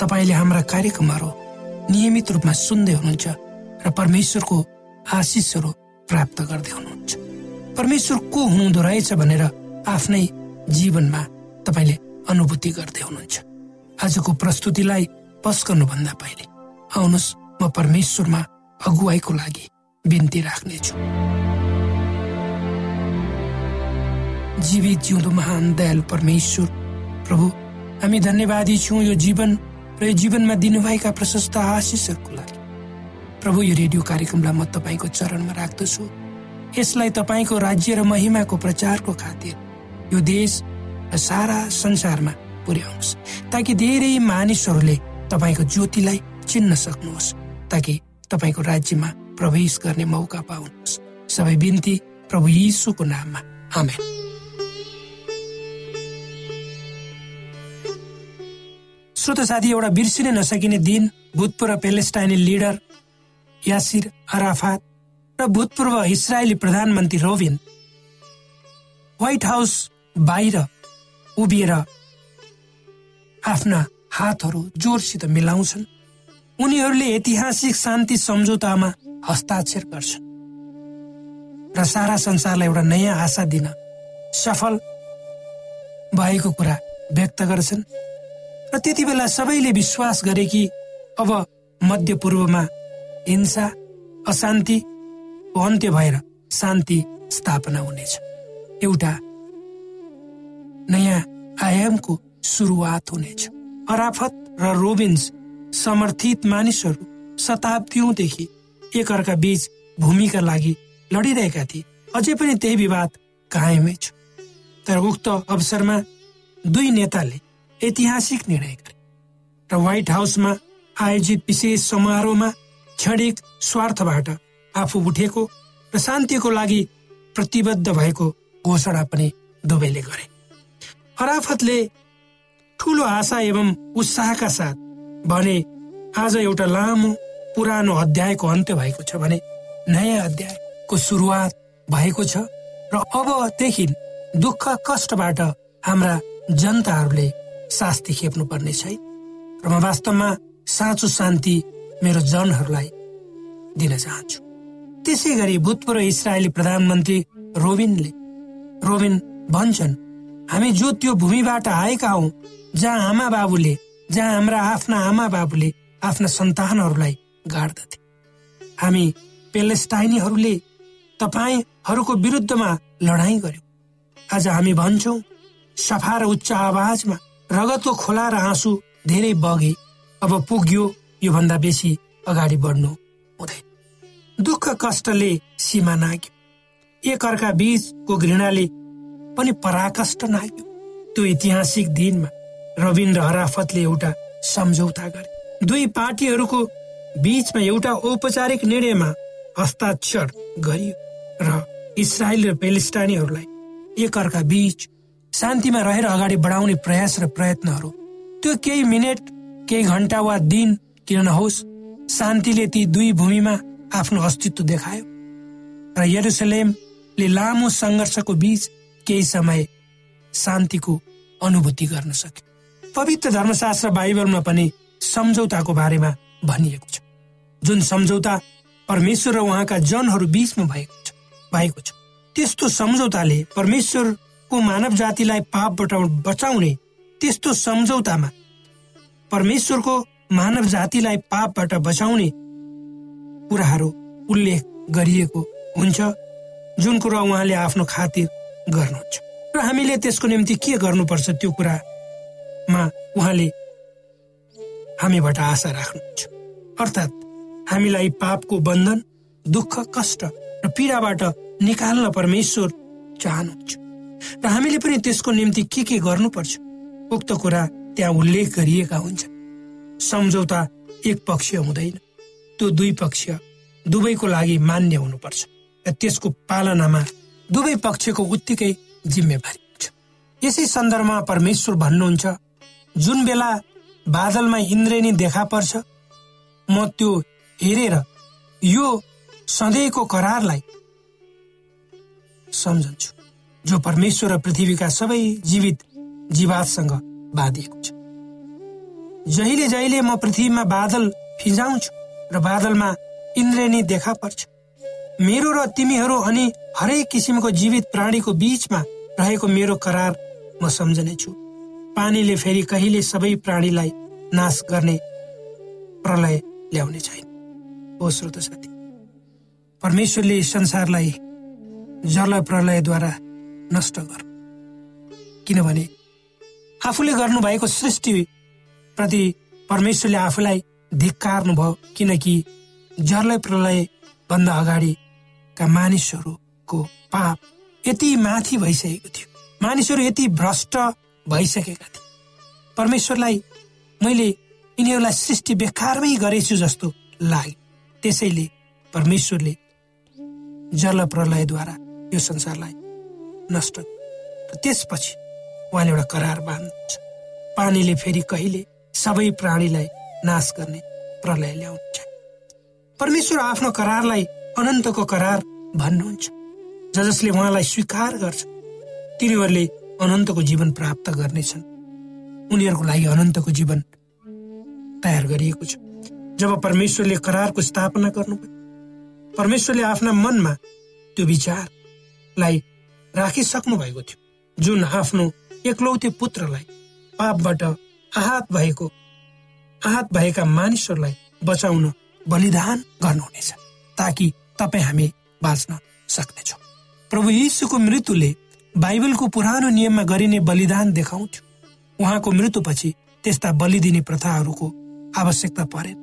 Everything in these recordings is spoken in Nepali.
तपाईँले हाम्रा कार्यक्रमहरू नियमित रूपमा सुन्दै हुनुहुन्छ र परमेश्वरको आशिषहरू प्राप्त गर्दै हुनुहुन्छ। परमेश्वर को हुनुहुँदो रहेछ भनेर आफ्नै जीवनमा तपाईँले अनुभूति गर्दै हुनुहुन्छ। आजको प्रस्तुतिलाई पस गर्नुभन्दा पहिले आउनुहोस् म परमेश्वरमा अगुवाईको लागि बिन्ती राख्नेछु। जीवित जिउँदो महान दयालु परमेश्वर प्रभु हामी धन्यवादी छौँ यो जीवन र यो जीवनमा दिनुभएका प्रशस्त आशिषहरूको लागि प्रभु यो रेडियो कार्यक्रमलाई म तपाईँको चरणमा राख्दछु। यसलाई तपाईँको राज्य र महिमाको प्रचारको खातिर यो देश र सारा संसारमा पुर्याउनुहोस् ताकि धेरै मानिसहरूले तपाईँको ज्योतिलाई चिन्न सक्नुहोस् ताकि तपाईँको राज्यमा प्रवेश गर्ने मौका पाउनुहोस्। सबै बिन्ती प्रभु यीशुको नाममा। आमेन। श्रोत साथी एउटा बिर्सिन नसकिने दिन भूतपूर्व पेलेस्टाइनी लिडर यासिर अराफात र भूतपूर्व इसरायली प्रधानमन्त्री रोबिन व्हाइट हाउस बाहिर उभिएर आफ्ना हातहरू जोरसित मिलाउँछन्। उनीहरूले ऐतिहासिक शान्ति सम्झौतामा हस्ताक्षर गर्छन् र सारा संसारलाई एउटा नयाँ आशा दिन सफल भएको कुरा व्यक्त गर्छन्। र त्यति बेला सबैले विश्वास गरे कि अब मध्य पूर्वमा हिंसा अशान्तिको अन्त्य भएर शान्ति स्थापना हुनेछ। एउटा नयाँ आयामको सुरुवात हुनेछ। अराफत र रोबिन्स समर्थित मानिसहरू शताब्दीदेखि एकअर्का बीच भूमिका लागि लडिरहेका थिए। अझै पनि त्यही विवाद कायमै छ। तर उक्त अवसरमा दुई नेताले ऐतिहासिक निर्णय गरे र व्हाइट हाउसमा आयोजित विशेष समारोहमा क्षणिक स्वार्थबाट आफू उठेको र शान्तिको लागि प्रतिबद्ध भएको घोषणा पनि दुवैले गरे। अराफतले ठुलो आशा एवं उत्साहका साथ भने आज एउटा लामो पुरानो अध्यायको अन्त्य भएको छ भने नयाँ अध्यायको सुरुवात भएको छ र अबदेखि दुःख कष्टबाट हाम्रा जनताहरूले शास्ति खेप्नु पर्ने छैन र म वास्तवमा साँचो शान्ति मेरो जनहरूलाई दिन चाहन्छु। त्यसै गरी भूतपूर्व इसरायली प्रधानमन्त्री रोबिनले रोबिन भन्छन् हामी जो त्यो भूमिबाट आएका हौ जहाँ आमा बाबुले जहाँ हाम्रा आफ्ना आमा बाबुले आफ्ना सन्तानहरूलाई गाड्दथे। हामी पेलेस्टाइनीहरूले तपाईँहरूको विरुद्धमा लडाईँ गर्यौँ आज हामी भन्छौँ सफा र उच्च आवाजमा रगतको खोला र आँसु धेरै बगे। अब पुग्यो योभन्दा बेसी अगाडि बढ्नु हुँदैन दुःख कष्टले सीमा नाग्यो। एक अर्का बीचको घृणाले पनि पराकष्ट नाग्यो। त्यो ऐतिहासिक दिनमा रविन र हराफतले एउटा सम्झौता गरे। दुई पार्टीहरूको बीचमा एउटा औपचारिक निर्णयमा हस्ताक्षर गरियो र इसरायल र पेलिस्टानीहरूलाई एक अर्का बीच शान्तिमा रहेर अगाडि बढाउने प्रयास र प्रयत्नहरू। त्यो केही मिनट केही घन्टा वा दिन किन नहोस् शान्तिले ती दुई भूमिमा आफ्नो अस्तित्व देखायो। र यरुसलेमले लामो सङ्घर्षको बीच केही समय शान्तिको अनुभूति गर्न सक्यो। पवित्र धर्मशास्त्र बाइबलमा पनि सम्झौताको बारेमा भनिएको छ। जुन सम्झौता परमेश्वर र उहाँका जनहरू बीचमा भएको छ भएको छ त्यस्तो सम्झौताले परमेश्वरको मानव जातिलाई पापबाट बचाउने त्यस्तो सम्झौतामा परमेश्वरको मानव जातिलाई पापबाट बचाउने कुराहरू उल्लेख गरिएको हुन्छ जुन कुरा उहाँले आफ्नो खातिर गर्नुहुन्छ। र हामीले त्यसको निम्ति के गर्नुपर्छ त्यो कुरामा उहाँले हामीबाट आशा राख्नुहुन्छ। अर्थात् हामीलाई पापको बन्धन दुःख कष्ट र पीडाबाट निकाल्न परमेश्वर चाहनुहुन्छ। र हामीले पनि त्यसको निम्ति के के गर्नुपर्छ? उक्त कुरा त्यहाँ उल्लेख गरिएका हुन्छ सम्झौता एक पक्षीय हुँदैन त्यो दुई पक्षीय दुवैको लागि मान्य हुनुपर्छ र त्यसको पालनामा दुवै पक्षको उत्तिकै जिम्मेवारी हुन्छ। यसै सन्दर्भमा परमेश्वर भन्नुहुन्छ जुन बेला बादलमा इन्द्रेणी देखा पर्छ म त्यो हेरेर यो सधैँको करारलाई सम्झन्छु। जो परमेश्वर र पृथ्वीका सबै जीवित जीवातसँग बाँधिएको छ। जहिले जहिले म पृथ्वीमा बादल फिजाउँछु र बादलमा इन्द्रेणी देखा पर्छ। मेरो र तिमीहरू अनि हरेक किसिमको जीवित प्राणीको बीचमा रहेको मेरो करार म सम्झनेछु। पानीले फेरि कहिले सबै प्राणीलाई नाश गर्ने प्रलय ल्याउने छैन। हो श्रोत साथी परमेश्वरले संसारलाई जल प्रलयद्वारा नष्ट गर। किनभने आफूले गर्नुभएको सृष्टि प्रति परमेश्वरले आफूलाई धिक्कार्नु भयो किनकि जल प्रलय भन्दा अगाडिका मानिसहरूको पाप यति माथि भइसकेको थियो। मानिसहरू यति भ्रष्ट भइसकेका थिए। परमेश्वरलाई मैले यिनीहरूलाई सृष्टि बेकारमै गरेछु जस्तो लाग्यो। त्यसैले परमेश्वरले जल प्रलयद्वारा यो संसारलाई नष्ट त्यसपछि उहाँले एउटा करार बाँध्नुहुन्छ। पानीले फेरि कहिले सबै प्राणीलाई नाश गर्ने प्रलय ल्याउनुहुन्छ। परमेश्वर आफ्नो करारलाई अनन्तको करार भन्नुहुन्छ। ज जसले उहाँलाई स्वीकार गर्छ तिनीहरूले अनन्तको जीवन प्राप्त गर्नेछन्। उनीहरूको लागि अनन्तको जीवन तयार गरिएको छ। जब परमेश्वरले करारको स्थापना गर्नुभयो परमेश्वरले आफ्ना मनमा त्यो विचारलाई राखिसक्नु भएको थियो। जुन आफ्नो एकलौते पुत्रलाई पापबाट आहत भएको आहत भएका मानिसहरूलाई बचाउन बलिदान गर्नुहुनेछ ताकि तपाईँ हामी बाँच्न सक्नेछौँ। प्रभु यीशुको मृत्युले बाइबलको पुरानो नियममा गरिने बलिदान देखाउँथ्यो। उहाँको मृत्युपछि त्यस्ता बलि दिने प्रथाहरूको आवश्यकता परेन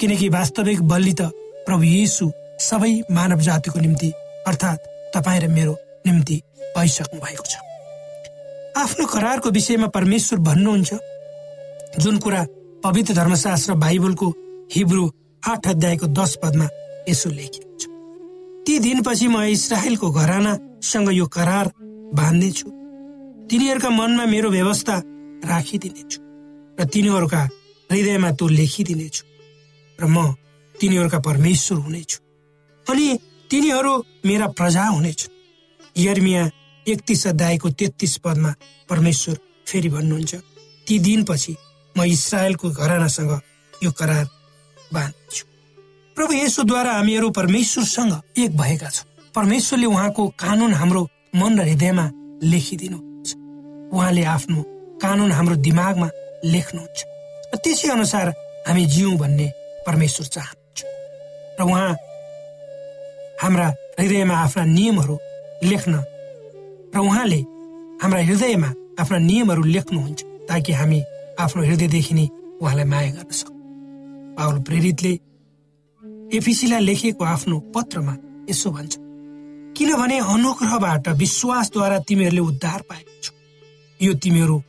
किनकि वास्तविक बलि त प्रभु यीशु सबै मानव जातिको निम्ति अर्थात् तपाईँ र मेरो निम्ति भइसक्नु भएको छ। आफ्नो करारको विषयमा परमेश्वर भन्नुहुन्छ जुन कुरा पवित्र धर्मशास्त्र बाइबलको हिब्रू आठ अध्यायको दश पदमा यसो लेखिएको छ। ती दिनपछि म इसरायलको घरानासँग यो करार बाँध्नेछु। तिनीहरूका मनमा मेरो व्यवस्था राखिदिनेछु र तिनीहरूका हृदयमा त्यो लेखिदिनेछु र म तिनीहरूका परमेश्वर हुनेछु। अनि तिनीहरू मेरा प्रजा हुनेछन्। यर्मिया एकतिस अध्यायको तेत्तिस पदमा परमेश्वर फेरि भन्नुहुन्छ ती दिनपछि म इसरायलको घरानासँग यो करार बाँध्छु। प्रभु यसोद्वारा हामीहरू परमेश्वरसँग एक भएका छौँ। परमेश्वरले उहाँको कानुन हाम्रो मन र हृदयमा लेखिदिनुहुन्छ। उहाँले आफ्नो कानुन हाम्रो दिमागमा लेख्नुहुन्छ। त्यसै अनुसार हामी जिउँ भन्ने परमेश्वर चाहनुहुन्छ। र उहाँ हाम्रा हृदयमा आफ्ना नियमहरू लेख्न। र उहाँले हाम्रा हृदयमा आफ्ना नियमहरू लेख्नुहुन्छ ताकि हामी आफ्नो हृदयदेखि नै उहाँलाई माया गर्न सकौँ। पावल प्रेरितले एफिसीलाई लेखिएको आफ्नो पत्रमा यसो भन्छ किनभने अनुग्रहबाट विश्वासद्वारा तिमीहरूले उद्धार पाएको छौ। यो तिमीहरू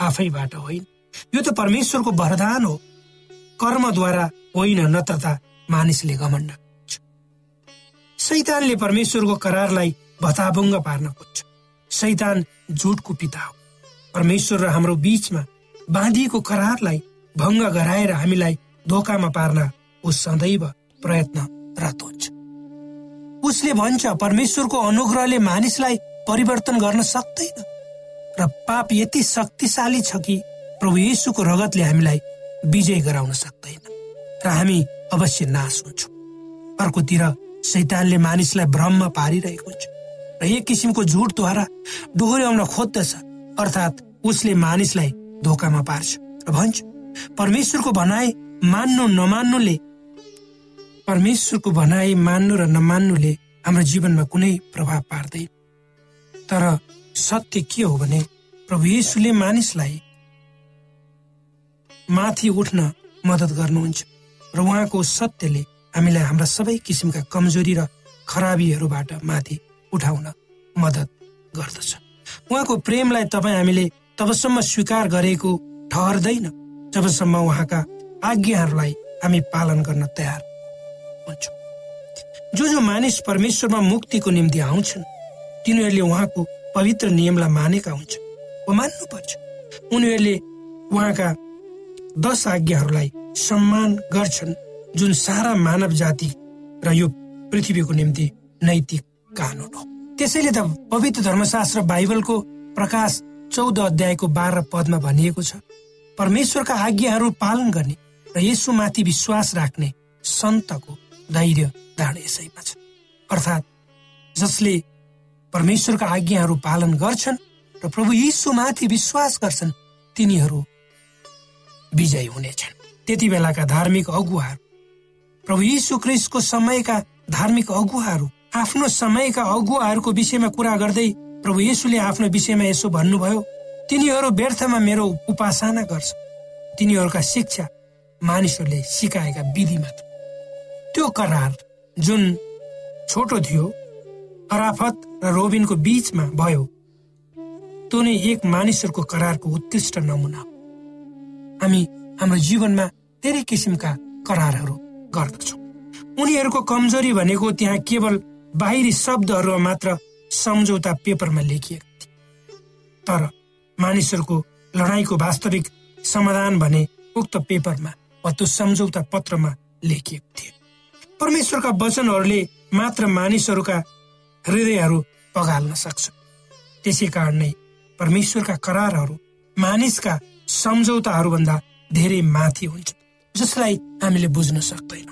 आफैबाट होइन। यो त परमेश्वरको वरदान हो। कर्मद्वारा होइन नत्र मानिसले घमण्ड शैतानले परमेश्वरको करारलाई भताभुङ्ग पार्न खोज्छ। शैतान झुटको पिता हो। परमेश्वर र हाम्रो बीचमा बाँधिएको करारलाई भङ्ग गराएर हामीलाई धोकामा पार्न ऊ सदैव प्रयत्नरत हुन्छ। उसले भन्छ परमेश्वरको अनुग्रहले मानिसलाई परिवर्तन गर्न सक्दैन र पाप यति शक्तिशाली छ कि प्रभु येसुको रगतले हामीलाई विजय गराउन सक्दैन र हामी अवश्य नाश हुन्छौँ। अर्कोतिर शैतानले मानिसलाई भ्रममा पारिरहेको हुन्छ। र एक किसिमको झुटद्वारा डोहोऱ्याउन खोज्दछ अर्थात् उसले मानिसलाई धोकामा पार्छ। र भन्छ परमेश्वरको भनाई मान्नु नमान्नुले परमेश्वरको भनाई मान्नु र नमान्नुले हाम्रो जीवनमा कुनै प्रभाव पार्दैन। तर सत्य के हो भने प्रभु येसुले मानिसलाई माथि उठ्न मद्दत गर्नुहुन्छ र उहाँको सत्यले हामीलाई हाम्रा सबै किसिमका कमजोरी र खराबीहरूबाट माथि उठाउन मद्दत गर्दछ। उहाँको प्रेमलाई तपाईँ हामीले तबसम्म स्वीकार गरेको ठहर्दैन। जबसम्म उहाँका आज्ञाहरूलाई हामी पालन गर्न तयार हुन्छौँ। जो जो मानिस परमेश्वरमा मुक्तिको निम्ति आउँछन् तिनीहरूले उहाँको पवित्र नियमलाई मानेका हुन्छन् वा मान्नुपर्छ। उनीहरूले उहाँका दश आज्ञाहरूलाई सम्मान गर्छन् जुन सारा मानव जाति र यो पृथ्वीको निम्ति नैतिक कानुन हो। त्यसैले त पवित्र धर्मशास्त्र बाइबलको प्रकाश चौध अध्यायको बाह्र पदमा भनिएको छ। परमेश्वरका आज्ञाहरू पालन गर्ने र यसुमाथि विश्वास राख्ने सन्तको धैर्य धारण यसैमा छ। अर्थात् जसले परमेश्वरका आज्ञाहरू पालन गर्छन् र प्रभु यीशुमाथि विश्वास गर्छन् तिनीहरू विजय हुनेछन्। त्यति बेलाका धार्मिक अगुवाहरू प्रभु यीशु क्रिस्टको समयका धार्मिक अगुवाहरू आफ्नो समयका अगुवाहरूको विषयमा कुरा गर्दै प्रभु येसुले आफ्नो विषयमा यसो भन्नुभयो तिनीहरू व्यर्थमा मेरो उपासना गर्छ। तिनीहरूका शिक्षा मानिसहरूले सिकाएका विधि मात्र त्यो करार जुन छोटो थियो अराफत र रोबिनको बीचमा भयो त्यो नै एक मानिसहरूको करारको उत्कृष्ट नमुना हो। हामी हाम्रो जीवनमा धेरै किसिमका करारहरू गर्दछौँ। उनीहरूको कमजोरी भनेको त्यहाँ केवल बाहिरी शब्दहरू मात्र सम्झौता पेपरमा लेखिएका थिए तर मानिसहरूको लडाईँको वास्तविक समाधान भने उक्त पेपरमा वा त्यो सम्झौता पत्रमा लेखिएको थियो। परमेश्वरका वचनहरूले मात्र मानिसहरूका हृदयहरू पगाल्न सक्छ। त्यसै कारण नै परमेश्वरका करारहरू मानिसका सम्झौताहरूभन्दा धेरै माथि हुन्छ जसलाई हामीले बुझ्न सक्दैन।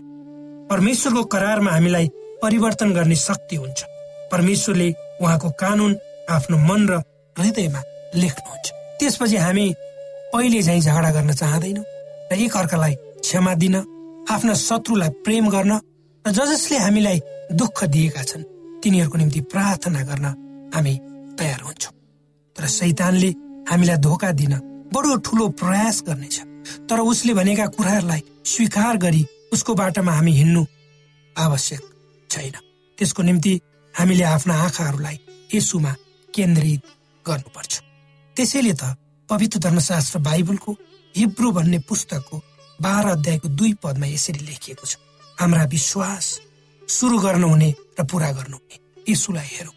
परमेश्वरको करारमा हामीलाई परिवर्तन गर्ने शक्ति हुन्छ। परमेश्वरले उहाँको कानुन आफ्नो मन र हृदयमा लेख्नुहुन्छ त्यसपछि हामी पहिले झैँ झगडा गर्न चाहँदैनौँ र एक अर्कालाई क्षमा दिन आफ्ना शत्रुलाई प्रेम गर्न र ज जसले हामीलाई दुःख दिएका छन् तिनीहरूको निम्ति प्रार्थना गर्न हामी तयार हुन्छौँ। तर सैतानले हामीलाई धोका दिन बडो ठुलो प्रयास गर्नेछ। तर उसले भनेका कुराहरूलाई स्वीकार गरी उसको बाटोमा हामी हिँड्नु आवश्यक छैन। त्यसको निम्ति हामीले आफ्ना आँखाहरूलाई यसुमा केन्द्रित गर्नुपर्छ। त्यसैले त पवित्र धर्मशास्त्र बाइबलको हिब्रू भन्ने पुस्तकको बाह्र अध्यायको दुई पदमा यसरी लेखिएको छ। हाम्रा विश्वास सुरु गर्नुहुने र पुरा गर्नुहुने। यीशुलाई हेरौँ।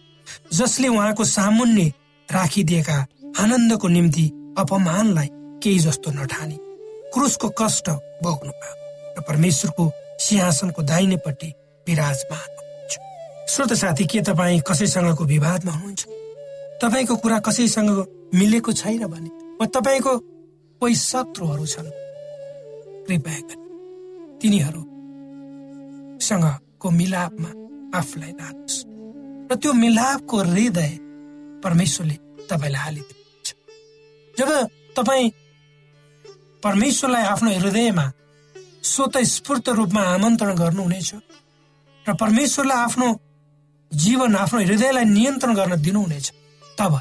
जसले उहाँको सामुन्ने राखिदिएका आनन्दको निम्ति अपमानलाई केही जस्तो नठानी। क्रुसको कष्ट भोग्नु र परमेश्वरको सिंहासनको दाहिनेपट्टि विराजमान श्रोत साथी के तपाईँ कसैसँगको विवादमा हुनुहुन्छ? तपाईँको कुरा कसैसँग मिलेको छैन भने वा तपाईँको कोही शत्रुहरू छन्? कृपया गरी तिनीहरूसँगको मिलापमा आफूलाई लानुहोस् र त्यो मिलापको हृदय परमेश्वरले तपाईँलाई हालिदिनुहुन्छ जब तपाईँ परमेश्वरलाई आफ्नो हृदयमा स्वत स्फूर्त रूपमा आमन्त्रण गर्नुहुनेछ र परमेश्वरलाई आफ्नो जीवन आफ्नो हृदयलाई नियन्त्रण गर्न दिनुहुनेछ। तब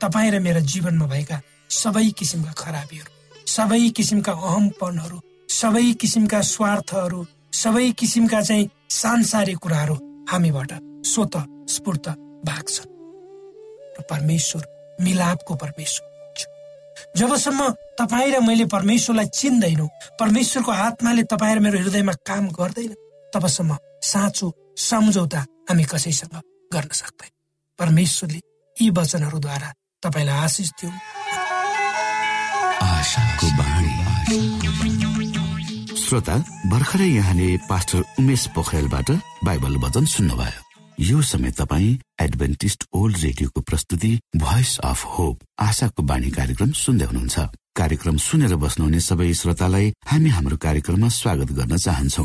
तपाईँ र मेरा जीवनमा भएका सबै किसिमका खराबीहरू सबै किसिमका अहमपनहरू सबै किसिमका स्वार्थहरू सबै किसिमका चाहिँ सांसारिक कुराहरू हामीबाट स्वत स्फूर्त भाग्छन् र परमेश्वर मिलापको परमेश्वर जबसम्म तपाईँ र मैले परमेश्वरलाई चिन्दैनौँ परमेश्वरको आत्माले तपाईँ र मेरो हृदयमा काम गर्दैन तबसम्म साँचो सम्झौता हामी कसैसँग गर्न सक्दैन। परमेश्वरले यी वचनहरूद्वारा तपाईँलाई आशिष दिउँ श्रोता भर्खरै यहाँले पास्टर उमेश पोखरेलबाट बाइबल वचन सुन्नुभयो। यो समय तपाईँ एडभेन्टिस्ट ओल्ड रेडियोको प्रस्तुति भोइस अफ होप आशाको बाणी कार्यक्रम सुन्दै हुनुहुन्छ। कार्यक्रम सुनेर बस्नुहुने सबै श्रोतालाई हामी हाम्रो कार्यक्रममा स्वागत गर्न चाहन्छौ।